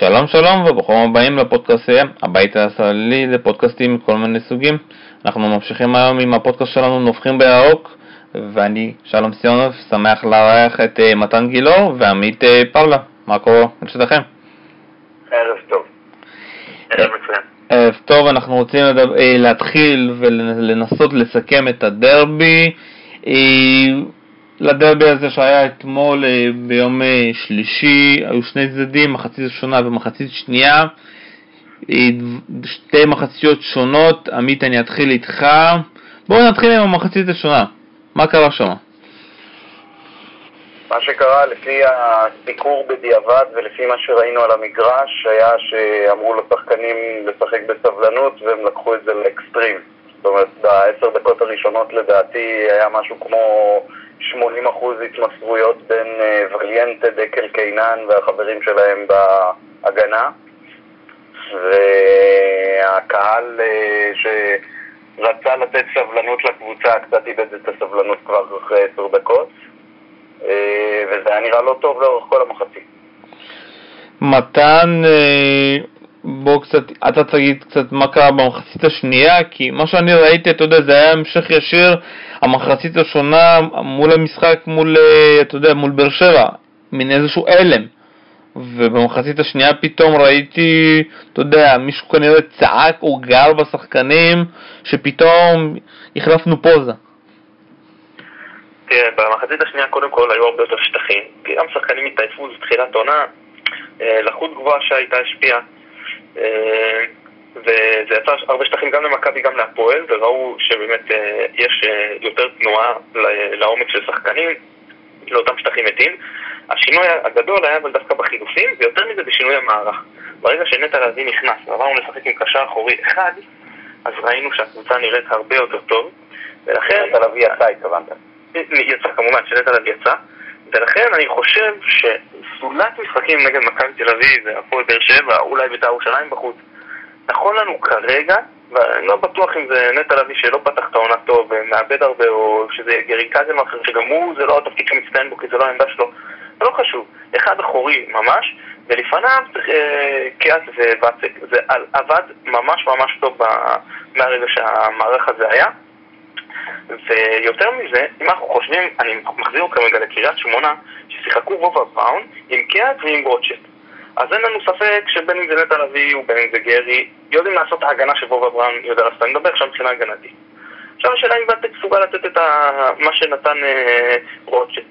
שלום שלום וברוכים הבאים לפודקאסט הבית הישראלי לפודקאסטים מכל מיני סוגים. אנחנו ממשיכים היום עם הפודקאסט שלנו נובחים בירוק ואני שלום סיונוב, שמח לארח את uh, מתן גילאור ועמית uh, פאולה. מה קורה? אצלכם? ערב טוב. ערב מצוין. ערב טוב, אנחנו רוצים לדבר, להתחיל ולנסות לסכם את הדרבי. לדרבי הזה שהיה אתמול אה, ביום אה, שלישי, היו שני צדדים, מחצית ראשונה ומחצית שנייה, אה, שתי מחציות שונות, עמית אני אתחיל איתך, בואו נתחיל עם המחצית הראשונה, מה קרה שם? מה שקרה לפי הסיקור בדיעבד ולפי מה שראינו על המגרש היה שאמרו לשחקנים לשחק בסבלנות והם לקחו את זה לאקסטרים. זאת אומרת, בעשר דקות הראשונות לדעתי היה משהו כמו 80% התמסרויות בין אה, וליאנטה, דקל קיינן והחברים שלהם בהגנה. והקהל אה, שרצה לתת סבלנות לקבוצה קצת איבד את הסבלנות כבר אחרי 10 דקות. אה, וזה היה נראה לא טוב לאורך כל המחצית. מתן, בוא קצת, אתה תגיד קצת מה קרה במחצית השנייה, כי מה שאני ראיתי, אתה יודע, זה היה המשך ישיר, המחצית השונה מול המשחק מול, אה, אתה יודע, מול באר שבע, מין איזשהו הלם. ובמחצית השנייה פתאום ראיתי, אתה יודע, מישהו כנראה צעק או גר בשחקנים, שפתאום החלפנו פוזה. תראה, במחצית השנייה קודם כל היו הרבה יותר שטחים, כי גם שחקנים התעייפו, זו תחילת עונה, אה, לחות גבוהה שהייתה השפיעה. אה, וזה יצר הרבה שטחים גם למכבי, גם להפועל, וראו שבאמת אה, יש אה, יותר תנועה לעומק של שחקנים, לאותם שטחים מתים. השינוי הגדול היה אבל דווקא בחילופים, ויותר מזה בשינוי המערך. ברגע שנטע לביא נכנס ועברנו לשחק עם קשר אחורי אחד, אז ראינו שהקבוצה נראית הרבה יותר טוב, ולכן... נטע לביא יצא, התכוונת. יצא, כמובן, שנטע לביא יצא, ולכן אני חושב שסולת משחקים נגד מכבי תל אביב והפועל באר שבע, אולי בית"ר ירושלים בחוץ, נכון לנו כרגע, ואני לא בטוח אם זה נטע לביא שלא פתח את העונה טוב ומאבד הרבה, או שזה גרי קאזם אחר, שגם הוא, זה לא התפקיד שמצטיין בו כי זה לא העמדה שלו, זה לא חשוב. אחד אחורי ממש, ולפניו צריך אה, קיאס ובצק. זה עבד ממש ממש טוב מהרגע שהמערך הזה היה. ויותר מזה, אם אנחנו חושבים, אני מחזיר אתכם רגע לקריית שמונה, ששיחקו וובה בראון עם קיאט ועם רוטשט. אז אין לנו ספק שבין אם זה נטע לביא ובין אם זה גרי, יודעים לעשות את ההגנה שוובה בראון יודע לעשות. אני מדבר עכשיו מבחינה הגנתית. עכשיו השאלה אם ואטק מסוגל לתת את מה שנתן אה, רוטשט.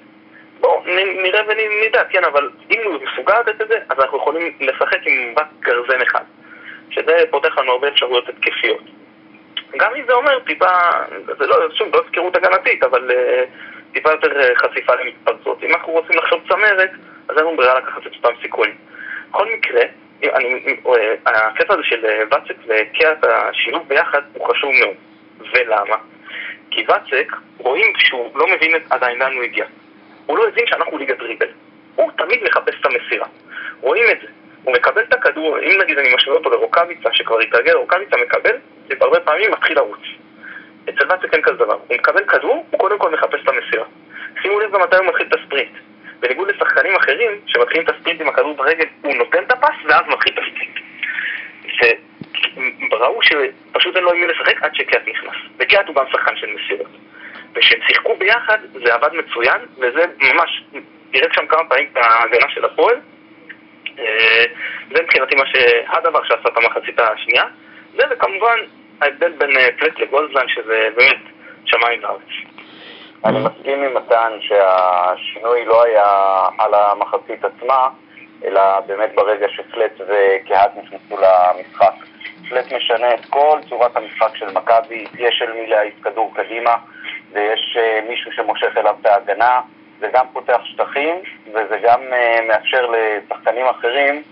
בואו נראה ונדע, כן, אבל אם הוא מסוגל לתת את זה, אז אנחנו יכולים לשחק עם רק גרזן אחד. שזה פותח לנו הרבה אפשרויות התקפיות. גם אם זה אומר טיפה, זה לא, שוב, לא הפקרות הגנתית, אבל uh, טיפה יותר uh, חשיפה למתפרצות. אם אנחנו רוצים לחשוב צמרת, אז אין לנו ברירה לקחת את אותם סיכונים. בכל מקרה, אני, uh, הקטע הזה של uh, ואצק וקיאט, השילוב ביחד הוא חשוב מאוד. ולמה? כי ואצק, רואים שהוא לא מבין עדיין לאן הוא הגיע. הוא לא הבין שאנחנו ליגת דריבל. הוא תמיד מחפש את המסירה. רואים את זה. הוא מקבל את הכדור, אם נגיד אני משווה אותו לרוקאביצה שכבר התרגל, רוקאביצה מקבל, והרבה פעמים מתחיל לרוץ. אצל ואצק אין כזה דבר. הוא מקבל כדור, הוא קודם כל מחפש את המסירה. שימו לב גם מתי הוא מתחיל את הספרינט. אחרים שמתחילים את הספרינט עם הכדור ברגל, הוא נותן את הפס ואז מתחיל את הספרינט. וראו שפשוט אין לו עם מי לשחק עד שקיאט נכנס. וקיאט הוא גם שחקן של מסירות. וכשהם שיחקו ביחד זה עבד מצוין, וזה ממש, פירק שם כמה פעמים ההגנה של הפועל. אה, זה מבחינתי מה שהדבר שעשה את המחצית השנייה. זה וכמובן ההבדל בין אה, פלט לגולדזן שזה באמת שמיים וארץ. אני מסכים עם מתן שהשינוי לא היה על המחצית עצמה, אלא באמת ברגע שפלט וקהת נכנסו למשחק. פלט משנה את כל צורת המשחק של מכבי, יש של מי להעיף כדור קדימה, ויש אה, מישהו שמושך אליו את ההגנה, זה גם פותח שטחים, וזה גם אה, מאפשר לשחקנים אחרים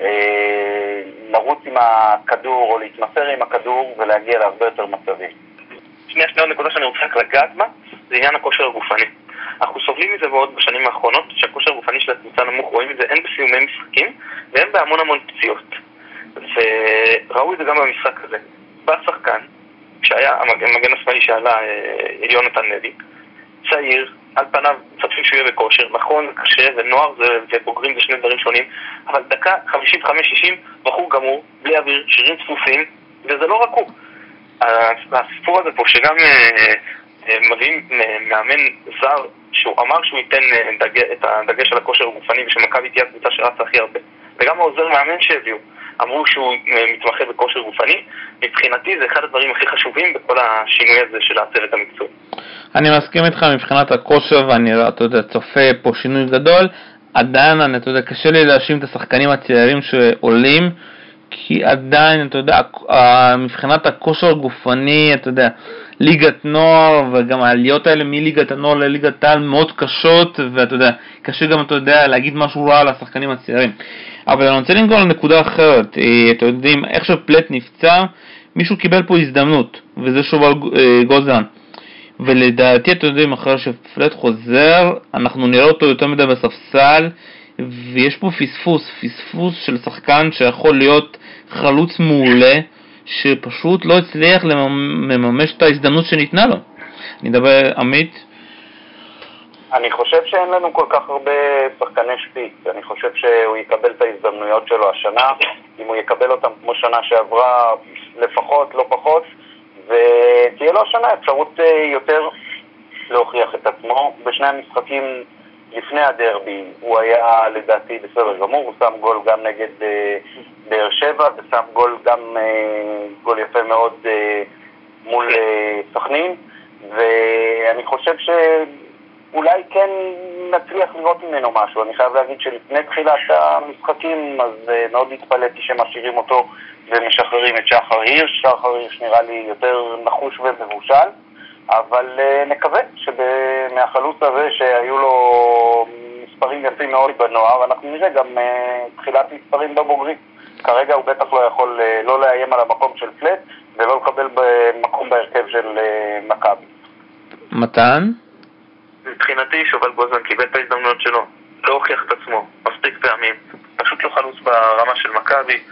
אה, לרוץ עם הכדור או להתמסר עם הכדור ולהגיע להרבה יותר מצבים. שנייה, שנייה, נקודה שאני רוצה רק לגעת בה, זה עניין הכושר הגופני. אנחנו סובלים מזה מאוד בשנים האחרונות, שהכושר הגופני של הקבוצה נמוך, רואים את זה הן בסיומי משחקים והן בהמון המון פציעות. וראו את זה גם במשחק הזה. בא שחקן, כשהיה המגן השמאלי שעלה, אה, יונתן לוי, צעיר, על פניו צפים שהוא יהיה בכושר, נכון, קשה, ונוער ובוגרים זה שני דברים שונים, אבל דקה 55-60, בחור גמור, בלי אוויר, שירים צפופים, וזה לא רק הוא. הסיפור הזה פה, שגם אה, מביאים מאמן זר, שהוא אמר שהוא ייתן דג, את הדגש על הכושר הגופני, ושמכבי תהיה הקבוצה שרצה הכי הרבה, וגם העוזר מאמן שהביאו. אמרו שהוא מתמחה בכושר גופני, מבחינתי זה אחד הדברים הכי חשובים בכל השינוי הזה של הצוות המקצועי. אני מסכים איתך מבחינת הכושר, ואני, אתה יודע, צופה פה שינוי גדול. עדיין, אני, אתה יודע, קשה לי להאשים את השחקנים הצעירים שעולים, כי עדיין, אתה יודע, מבחינת הכושר הגופני, אתה יודע, ליגת נוער, וגם העליות האלה מליגת הנוער לליגת העל מאוד קשות, ואתה יודע, קשה גם, אתה יודע, להגיד משהו רע על השחקנים הצעירים. אבל אני רוצה לנגוע לנקודה אחרת, אה, אתם יודעים, איך שפלט נפצע, מישהו קיבל פה הזדמנות, וזה שובל אה, גוזלן. ולדעתי, אתם יודעים, אחרי שפלט חוזר, אנחנו נראה אותו יותר מדי בספסל, ויש פה פספוס, פספוס של שחקן שיכול להיות חלוץ מעולה, שפשוט לא הצליח לממש את ההזדמנות שניתנה לו. אני מדבר, עמית? אני חושב שאין לנו כל כך הרבה שחקני שפיץ. אני חושב שהוא יקבל את ההזדמנויות שלו השנה. אם הוא יקבל אותם כמו שנה שעברה, לפחות, לא פחות, ותהיה לו השנה אפשרות אה, יותר להוכיח את עצמו. בשני המשחקים לפני הדרבי הוא היה לדעתי בסדר גמור, הוא שם גול גם נגד אה, באר שבע ושם גול גם אה, גול יפה מאוד מול סכנין, ואני חושב ש... אולי כן נצליח לראות ממנו משהו. אני חייב להגיד שלפני תחילת המשחקים, אז uh, מאוד התפלאתי שמשאירים אותו ומשחררים את שחר הירש. שחר הירש נראה לי יותר נחוש ומבושל, אבל uh, נקווה שמהחלוץ הזה שהיו לו מספרים יפים מאוד בנוער, אנחנו נראה גם uh, תחילת מספרים בבוגרים. כרגע הוא בטח לא יכול uh, לא לאיים על המקום של פלט ולא לקבל מקום בהרכב של uh, מכבי. מתן? מבחינתי שובל גוזמן קיבל את ההזדמנויות שלו, לא הוכיח את עצמו מספיק פעמים, פשוט לא חלוץ ברמה של מכבי.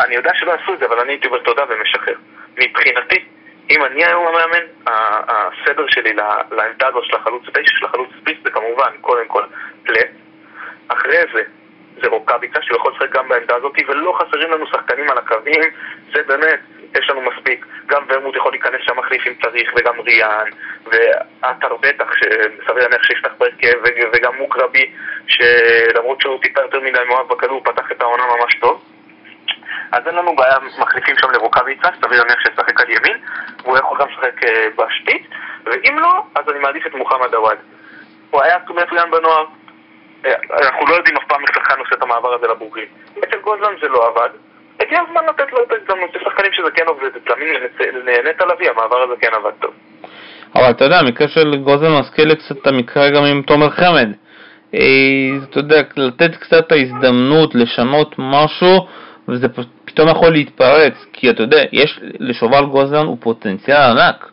אני יודע שלא עשו את זה, אבל אני הייתי אומר תודה ומשחרר. מבחינתי, אם אני היום המאמן, הסדר שלי לעמדה הזו של החלוץ תשע, של החלוץ ספיס, זה כמובן, קודם כל, פלט. אחרי זה, זה רוקאביצה, שהוא יכול לשחק גם בעמדה הזאת, ולא חסרים לנו שחקנים על הקווים, זה באמת, יש לנו מספיק. גם ורמוט יכול להיכנס שם מחליף אם צריך, וגם ריאן, ועטר בטח, שסביר להניח שיפתח בהרכב, וגם מוקרבי, שלמרות שהוא טיפה יותר מדי מאוהב בכדור, פתח את העונה ממש טוב. אז אין לנו בעיה מחליפים שם לרוקאביצה, סביר להניח שישחק על ימין, והוא יכול גם לשחק אה, בשפיץ, ואם לא, אז אני מעדיף את מוחמד עוואד. הוא היה מצוין בנוער, אה, אנחנו לא יודעים אף פעם איך שחקן עושה את המעבר הזה לבוגרים. אצל גוזלן זה לא עבד, הגיע הזמן לתת לו את ההזדמנות, יש שחקנים שזה כן עובד, תאמין לי, נהנית לביא, המעבר הזה כן עבד טוב. אבל אתה יודע, המקרה של גוזלן מזכיר לי קצת את המקרה גם עם תומר חמד. אה, אתה יודע, לתת קצת ההזדמנות לשנות משהו, וזה פתאום יכול להתפרץ, כי אתה יודע, יש לשובל גוזלן הוא פוטנציאל ענק.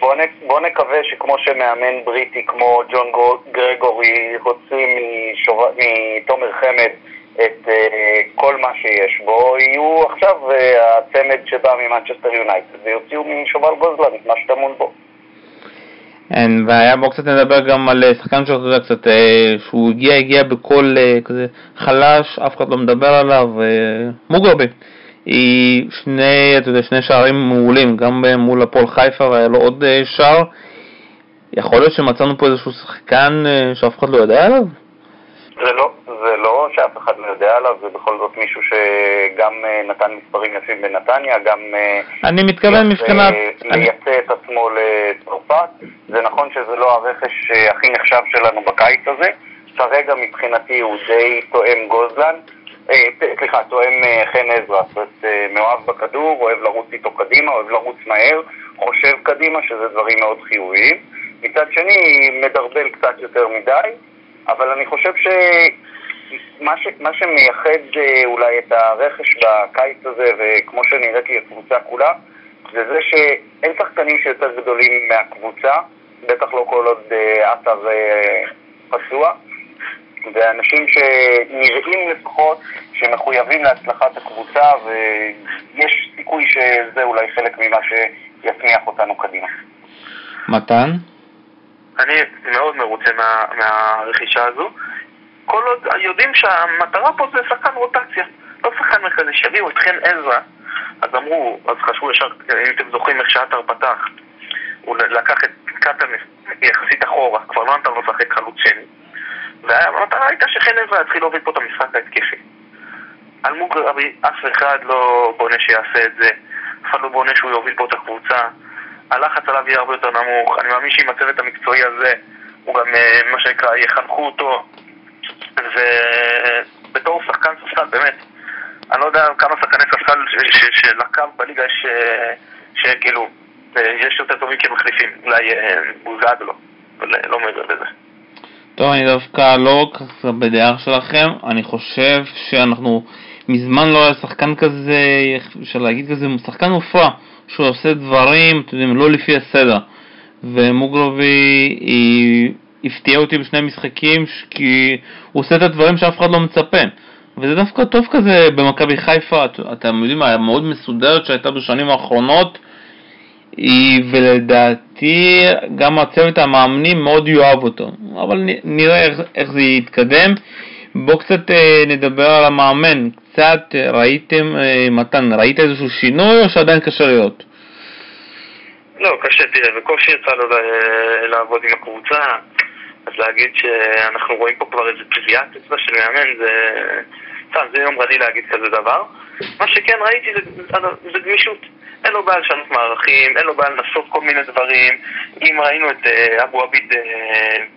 בוא, נ, בוא נקווה שכמו שמאמן בריטי כמו ג'ון גרגורי הוציא מתומר חמד את uh, כל מה שיש בו, יהיו עכשיו uh, הצמד שבא ממנצ'סטר יונייטד ויוציאו משובל גוזלן את מה שטמון בו. אין בעיה, בואו קצת נדבר גם על אה, שחקן שאתה יודע קצת, שהוא הגיע, הגיע בקול כזה חלש, אף אחד לא מדבר עליו, מוגרבי. היא שני, אתה יודע, שני שערים מעולים, גם מול הפועל חיפה והיה לו עוד שער. יכול להיות שמצאנו פה איזשהו שחקן שאף אחד לא יודע עליו? זה לא, זה לא שאף אחד לא יודע עליו, זה בכל זאת מישהו שגם אה, נתן מספרים יפים בנתניה, גם... אה, אני מתכוון מבחינת... לייצא את עצמו לצרפת. זה נכון שזה לא הרכש אה, הכי נחשב שלנו בקיץ הזה. כרגע מבחינתי הוא די תואם גוזלן. סליחה, תואם חן עזרא, זאת אומרת, מאוהב בכדור, אוהב לרוץ איתו קדימה, אוהב לרוץ מהר, חושב קדימה, שזה דברים מאוד חיוביים. מצד שני, מדרבל קצת יותר מדי, אבל אני חושב שמה ש, מה שמייחד אה, אולי את הרכש בקיץ הזה, וכמו שנראית לי הקבוצה כולה, זה זה שאין שחקנים שיותר גדולים מהקבוצה, בטח לא כל עוד אה, עטר אה, פצוע, ואנשים שנראים לפחות שמחויבים להצלחת הקבוצה, ויש סיכוי שזה אולי חלק ממה שיצמיח אותנו קדימה. מתן? אני מאוד מרוצה מה, מהרכישה הזו. כל עוד יודעים שהמטרה פה זה שחקן רוטציה, לא שחקן מרכזי. שיביאו את חן עזרא, אז אמרו, אז חשבו ישר, אם אתם זוכרים איך שעטר פתח, הוא לקח את קטן יחסית אחורה, כבר לא נתן לו לשחק חלוץ שני. והמטרה הייתה שחן עזרא יתחיל להוביל פה את המשחק ההתקפי. אלמוג רבי, אף אחד לא בונה שיעשה את זה, אף אחד לא בונה שהוא יוביל פה את הקבוצה. הלחץ עליו יהיה הרבה יותר נמוך. אני מאמין שעם הצוות המקצועי הזה, הוא גם, אה, מה שנקרא, יחנכו אותו. ובתור שחקן ספסל, באמת, אני לא יודע כמה שחקני ספסל של הקו בליגה יש, אה, שכאילו, אה, יש יותר טובים כמחליפים. אולי בוזגלו, לא מעבר לזה. טוב, אני דווקא לא ככה בדעה שלכם, אני חושב שאנחנו מזמן לא היה שחקן כזה, אפשר להגיד כזה, שחקן מופרע. שהוא עושה דברים, אתם יודעים, לא לפי הסדר. ומוגלובי הפתיע אותי בשני משחקים כי הוא עושה את הדברים שאף אחד לא מצפה. וזה דווקא טוב כזה במכבי חיפה, אתם יודעים, היה מאוד מסודרת שהייתה בשנים האחרונות, ולדעתי גם הצוות המאמנים מאוד יאהב אותו. אבל נראה איך, איך זה יתקדם. בואו קצת אה, נדבר על המאמן. קצת אה, ראיתם, אה, מתן, ראית איזשהו שינוי או שעדיין קשה להיות? לא, קשה, תראה, בקושי יצא לו לעבוד עם הקבוצה, אז להגיד שאנחנו רואים פה כבר איזה טביעת אצבע של מאמן, זה... סתם, זה יום רדי להגיד כזה דבר. מה שכן ראיתי זה, זה גמישות. אין לו בעיה לשנות מערכים, אין לו בעיה לנסות כל מיני דברים. אם ראינו את אבו עביד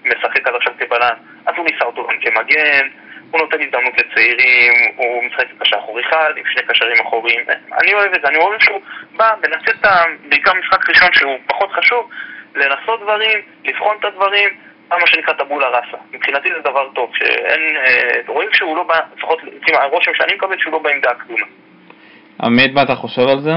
משחק עד עכשיו כבלן, אז הוא ניסה אותו גם כמגן. הוא נותן הזדמנות לצעירים, הוא משחק קשר אחורי אחד עם שני קשרים אחוריים. אני אוהב את זה, אני אוהב שהוא בא מנצל את ה... בעיקר משחק ראשון שהוא פחות חשוב, לנסות דברים, לבחון את הדברים, מה שנקרא טבולה ראסה. מבחינתי זה דבר טוב, שאין... אה, רואים שהוא לא בא, לפחות הרושם שאני מקבל, שהוא לא בעמדה הקדומה. עמית, מה אתה חושב על זה?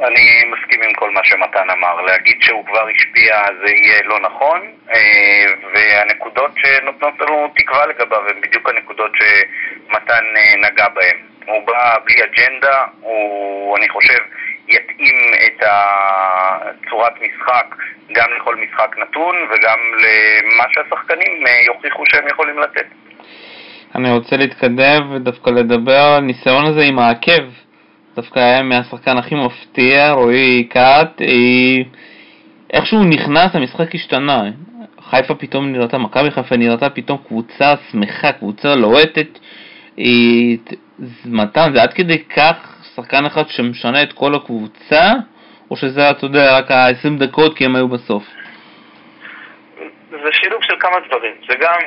אני מסכים עם כל מה שמתן אמר. להגיד שהוא כבר השפיע זה יהיה לא נכון, אה, והנקודות שנותנות לנו תקווה לגביו הן בדיוק הנקודות שמתן אה, נגע בהן. הוא בא בלי אג'נדה, הוא, אני חושב, יתאים את צורת משחק גם לכל משחק נתון וגם למה שהשחקנים אה, יוכיחו שהם יכולים לתת. אני רוצה להתקדם ודווקא לדבר על הניסיון הזה עם העקב. דווקא היה מהשחקן הכי מפתיע, רועי קאט, איך שהוא נכנס המשחק השתנה, חיפה פתאום נראתה, מכבי חיפה נראתה פתאום קבוצה שמחה, קבוצה לוהטת, מתן, זה עד כדי כך שחקן אחד שמשנה את כל הקבוצה, או שזה, אתה יודע, רק ה-20 דקות כי הם היו בסוף? זה שילוב של כמה דברים, זה גם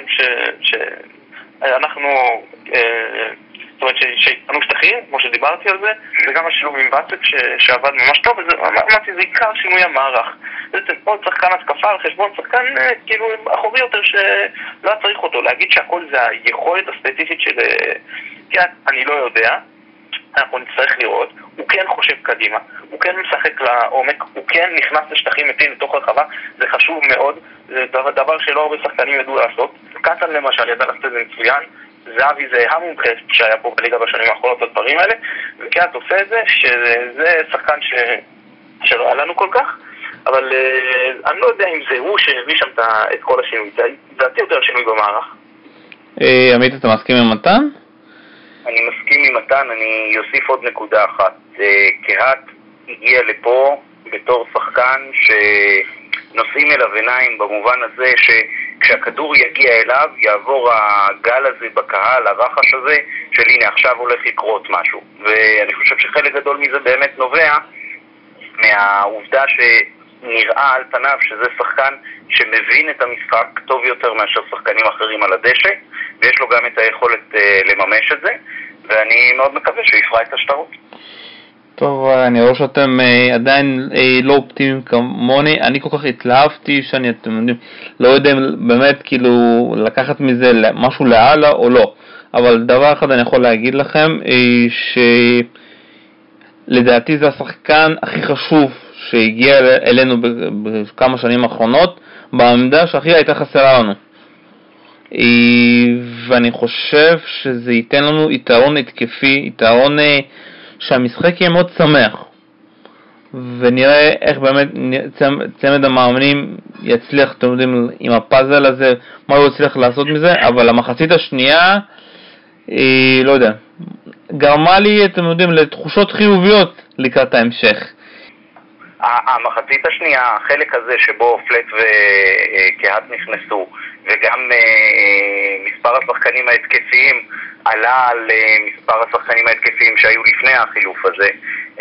שאנחנו אה, זאת אומרת שהתפנו שטחים, כמו שדיברתי על זה, וגם השילוב עם ואצק שעבד ממש טוב, ואמרתי, זה עיקר שינוי המערך. זה עוד שחקן התקפה על חשבון שחקן אה, כאילו אחורי יותר שלא צריך אותו. להגיד שהכל זה היכולת הספציפית של כן, אני לא יודע, אנחנו נצטרך לראות, הוא כן חושב קדימה, הוא כן משחק לעומק, הוא כן נכנס לשטחים מתים לתוך הרחבה, זה חשוב מאוד, זה דבר שלא הרבה שחקנים ידעו לעשות. קטן למשל ידע לעשות את זה מצוין, זהבי זה המומחה שהיה פה בליגה בשנים האחרונות בדברים האלה, וקיאט עושה את זה, שזה שחקן ש... שלא היה לנו כל כך, אבל uh, אני לא יודע אם זה הוא שהביא שם את כל השינוי, זה לדעתי יותר שינוי במערך. אה, עמית, אתה מסכים עם מתן? אני מסכים עם מתן, אני אוסיף עוד נקודה אחת. אה, קהת הגיע לפה בתור שחקן שנושאים אליו עיניים במובן הזה ש... כשהכדור יגיע אליו, יעבור הגל הזה בקהל, הרחש הזה, של הנה עכשיו הולך לקרות משהו. ואני חושב שחלק גדול מזה באמת נובע מהעובדה שנראה על פניו שזה שחקן שמבין את המשחק טוב יותר מאשר שחקנים אחרים על הדשא, ויש לו גם את היכולת uh, לממש את זה, ואני מאוד מקווה שהוא יפרע את השטרות. טוב, אני רואה שאתם אה, עדיין אה, לא אופטימיים כמוני, אני כל כך התלהבתי שאני, אתם יודעים, לא יודע אם באמת כאילו לקחת מזה משהו לאללה או לא, אבל דבר אחד אני יכול להגיד לכם, אה, שלדעתי זה השחקן הכי חשוב שהגיע אלינו בכמה שנים האחרונות, בעמדה שהכי הייתה חסרה לנו. ואני חושב שזה ייתן לנו יתרון התקפי, יתרון... שהמשחק יהיה מאוד שמח. ונראה איך באמת צמד המאמנים יצליח, אתם יודעים, עם הפאזל הזה, מה הוא יצליח לעשות מזה, אבל המחצית השנייה, היא, לא יודע, גרמה לי, אתם יודעים, לתחושות חיוביות לקראת ההמשך. המחצית השנייה, החלק הזה שבו פלט וקהת נכנסו, וגם אה, מספר השחקנים ההתקפיים עלה על אה, מספר השחקנים ההתקפיים שהיו לפני החילוף הזה,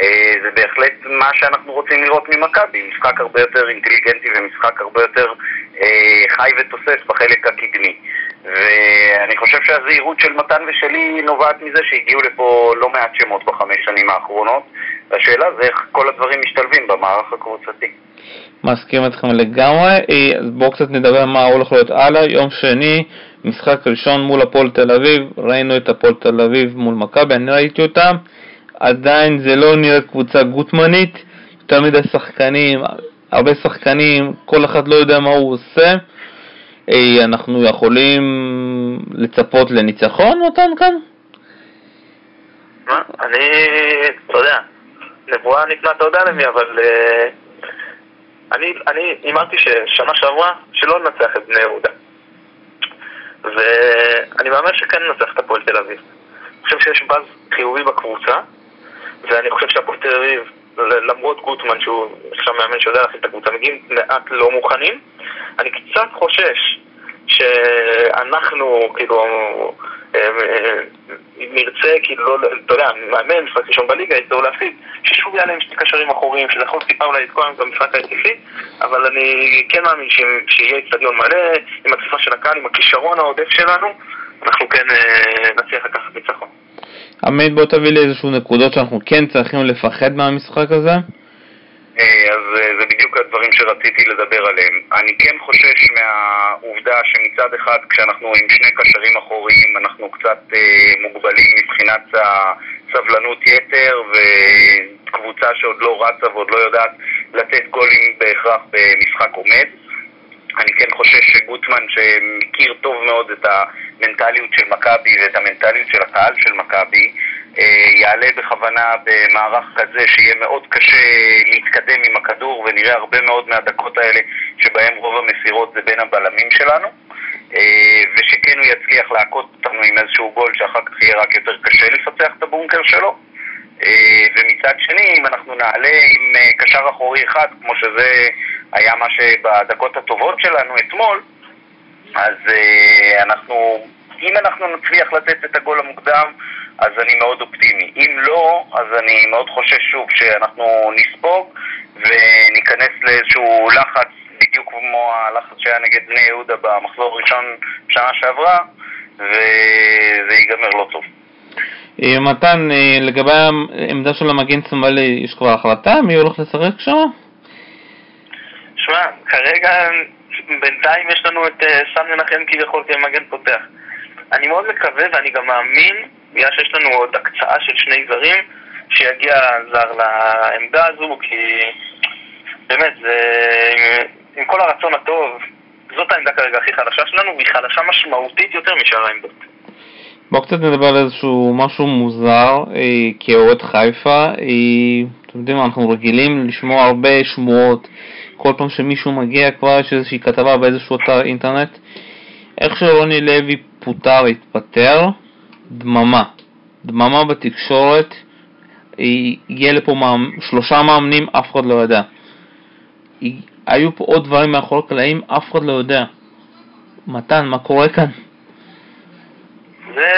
אה, זה בהחלט מה שאנחנו רוצים לראות ממכבי, משחק הרבה יותר אינטליגנטי ומשחק הרבה יותר חי ותוסס בחלק הקדמי. ואני חושב שהזהירות של מתן ושלי נובעת מזה שהגיעו לפה לא מעט שמות בחמש שנים האחרונות, והשאלה זה איך כל הדברים משתלבים במערך הקבוצתי. מסכים אתכם לגמרי, אה, אז בואו קצת נדבר מה הולך להיות הלאה. יום שני, משחק ראשון מול הפועל תל אביב, ראינו את הפועל תל אביב מול מכבי, אני ראיתי אותם, עדיין זה לא נראה קבוצה גוטמנית, יותר מדי שחקנים, הרבה שחקנים, כל אחד לא יודע מה הוא עושה. אה, אנחנו יכולים לצפות לניצחון אותם כאן? מה? אני, אתה יודע, נבואה ניתנה אתה יודע למי, אבל uh, אני, אמרתי ששנה שעברה שלא ננצח את בני יהודה. ואני מאמין שכן ננצח את הפועל תל אביב. אני חושב שיש באז חיובי בקבוצה, ואני חושב שהפועל תל אביב, למרות גוטמן, שהוא עכשיו מאמן שיודע להכין את הקבוצה, מגיעים מעט לא מוכנים. אני קצת חושש שאנחנו, כאילו, נרצה, כאילו, לא, אתה יודע, מאמן, משחק ראשון בליגה, יצטרכו להפסיד, ששוב יעלה עם שני קשרים אחוריים, שזה יכול טיפה אולי לתקוע במשחק ההתקפי, אבל אני כן מאמין שיהיה אצטדיון מלא, עם התפיסה של הקהל, עם הכישרון העודף שלנו, אנחנו כן אה, נצליח לקחת ניצחון. עמית, בוא תביא לי איזשהו נקודות שאנחנו כן צריכים לפחד מהמשחק הזה. אה, אז אה, זה בדיוק הדברים שרציתי לדבר עליהם. אני כן חושש מהעובדה שמצד אחד כשאנחנו עם שני קשרים אחוריים אנחנו קצת אה, מוגבלים מבחינת הסבלנות יתר וקבוצה שעוד לא רצה ועוד לא יודעת לתת גולים בהכרח במשחק עומד. אני כן חושש שגוטמן, שמכיר טוב מאוד את המנטליות של מכבי ואת המנטליות של הקהל של מכבי, יעלה בכוונה במערך כזה שיהיה מאוד קשה להתקדם עם הכדור ונראה הרבה מאוד מהדקות האלה שבהם רוב המסירות זה בין הבלמים שלנו. אה, ושכן הוא יצליח להכות אותנו עם איזשהו גול שאחר כך יהיה רק יותר קשה לפצח את הבונקר שלו. אה, ומצד שני, אם אנחנו נעלה עם קשר אחורי אחד, כמו שזה היה מה שבדקות הטובות שלנו אתמול, אז אנחנו, אם אנחנו נצליח לתת את הגול המוקדם, אז אני מאוד אופטימי. אם לא, אז אני מאוד חושש שוב שאנחנו נספוג וניכנס לאיזשהו לחץ בדיוק כמו הלחץ שהיה נגד בני יהודה במחזור הראשון בשנה שעברה, וזה ייגמר לא טוב. אה, מתן, אה, לגבי העמדה של המגן שמאלי, יש כבר החלטה? מי הולך לשחק שם? שמע, כרגע בינתיים יש לנו את אה, סן מנחם כביכול כמגן פותח. אני מאוד מקווה ואני גם מאמין בגלל שיש לנו עוד הקצאה של שני זרים, שיגיע זר לעמדה הזו, כי באמת, זה, עם, עם כל הרצון הטוב, זאת העמדה כרגע הכי חלשה שלנו, והיא חלשה משמעותית יותר משאר העמדות. בואו קצת נדבר על איזשהו משהו מוזר אה, כאוהד חיפה. אה, אתם יודעים, אנחנו רגילים לשמוע הרבה שמועות. כל פעם שמישהו מגיע כבר יש איזושהי כתבה באיזשהו אתר אינטרנט. איך שרוני לוי פוטר, התפטר, דממה. דממה בתקשורת, הגיע לפה מאמ... שלושה מאמנים, אף אחד לא יודע. היו פה עוד דברים מאחורי הקלעים, אף אחד לא יודע. מתן, מה קורה כאן? זה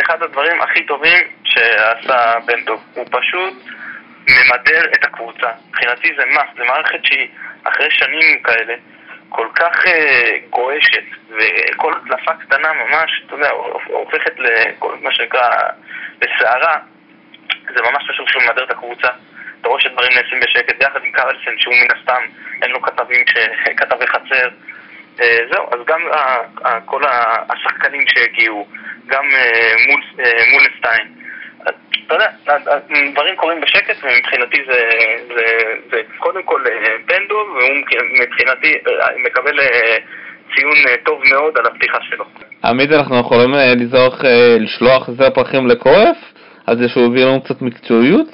אחד הדברים הכי טובים שעשה בן דב. הוא פשוט ממדר את הקבוצה. מבחינתי זה מס, זה מערכת שהיא אחרי שנים כאלה כל כך אה, גועשת, וכל הדלפה קטנה ממש, אתה יודע, הופכת לכל מה שנקרא, לסערה, זה ממש חשוב שהוא ממדר את הקבוצה. אתה רואה שדברים נעשים בשקט, ביחד עם קרלסן, שהוא מן הסתם, אין לו כתבים, כתבי חצר. אה, זהו, אז גם כל השחקנים שהגיעו, גם אה, מול סטיין, אתה יודע, דברים קורים בשקט, ומבחינתי זה, זה, זה קודם כל אה, מבחינתי אה, מקבל אה, ציון טוב מאוד על הפתיחה שלו. עמית, אנחנו יכולים לזרוח, לשלוח זר פרחים לקורף? על זה שהוא הביא לנו קצת מקצועיות?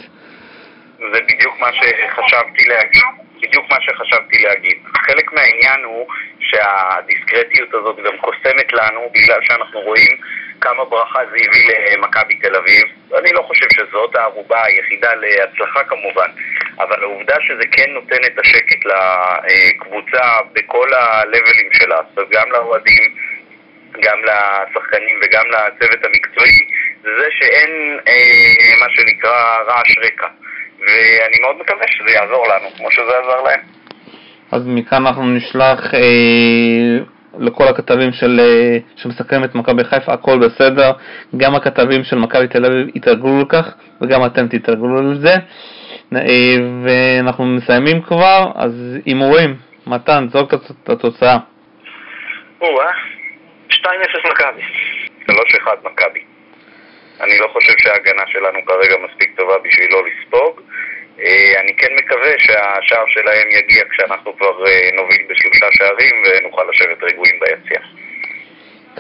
זה בדיוק מה שחשבתי להגיד. בדיוק מה שחשבתי להגיד. חלק מהעניין הוא שהדיסקרטיות הזאת גם קוסמת לנו בגלל שאנחנו רואים כמה ברכה זה הביא למכבי תל אביב. אני לא חושב שזאת הערובה היחידה להצלחה כמובן, אבל העובדה שזה כן נותן את השקט לקבוצה בכל הלבלים שלה, גם לאוהדים, גם לשחקנים וגם לצוות המקצועי, זה שאין אה, מה שנקרא רעש רקע. ואני מאוד מקווה שזה יעזור לנו, כמו שזה עזר להם. אז מכאן אנחנו נשלח אה, לכל הכתבים של, אה, שמסכמים את מכבי חיפה, הכל בסדר. גם הכתבים של מכבי תל אביב יתרגלו לכך, וגם אתם תתרגלו לזה. אה, ואנחנו מסיימים כבר, אז הימורים. מתן, זרוק את התוצאה. או-אה, 2-0 מכבי. 3-1 מכבי. אני לא חושב שההגנה שלנו כרגע מספיק טובה בשביל לא לספוג. אה, אני כן מקווה שהשער שלהם יגיע כשאנחנו כבר נוביל בשלושה שערים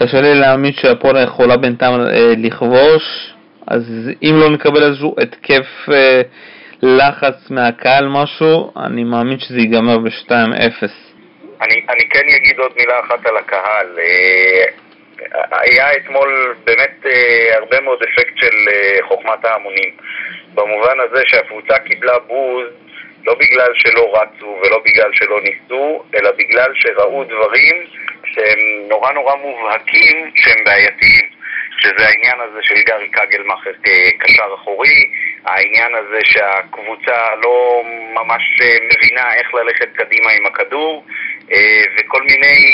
קשה לי להאמין שהפועל יכולה בינתיים אה, לכבוש, אז אם לא נקבל איזשהו התקף לחץ מהקהל משהו, אני מאמין שזה ייגמר ב-2-0. אני, אני כן אגיד עוד מילה אחת על הקהל. היה אתמול באמת הרבה מאוד אפקט של חוכמת ההמונים. במובן הזה שהקבוצה קיבלה בוז לא בגלל שלא רצו ולא בגלל שלא ניסו, אלא בגלל שראו דברים שהם נורא נורא מובהקים שהם בעייתיים. שזה העניין הזה של גארי קגלמאכר כקשר אחורי, העניין הזה שהקבוצה לא ממש מבינה איך ללכת קדימה עם הכדור, אה, וכל מיני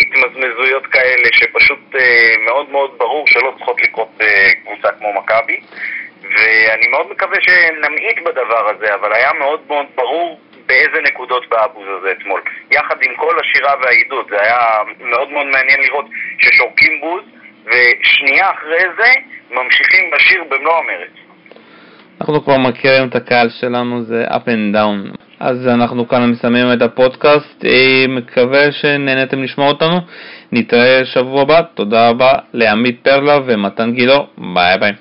התמזמזויות כאלה שפשוט אה, מאוד מאוד ברור שלא צריכות לקרות בקבוצה כמו מכבי. ואני מאוד מקווה שנמעיט בדבר הזה, אבל היה מאוד מאוד ברור באיזה נקודות בא הבוז הזה אתמול. יחד עם כל השירה והעידוד, זה היה מאוד מאוד מעניין לראות ששורקים בוז, ושנייה אחרי זה ממשיכים בשיר במלוא המרץ. אנחנו כבר מכירים את הקהל שלנו, זה up and down. אז אנחנו כאן מסיימים את הפודקאסט, מקווה שנהנתם לשמוע אותנו. נתראה שבוע הבא, תודה רבה לעמית פרלה ומתן גילו, ביי ביי.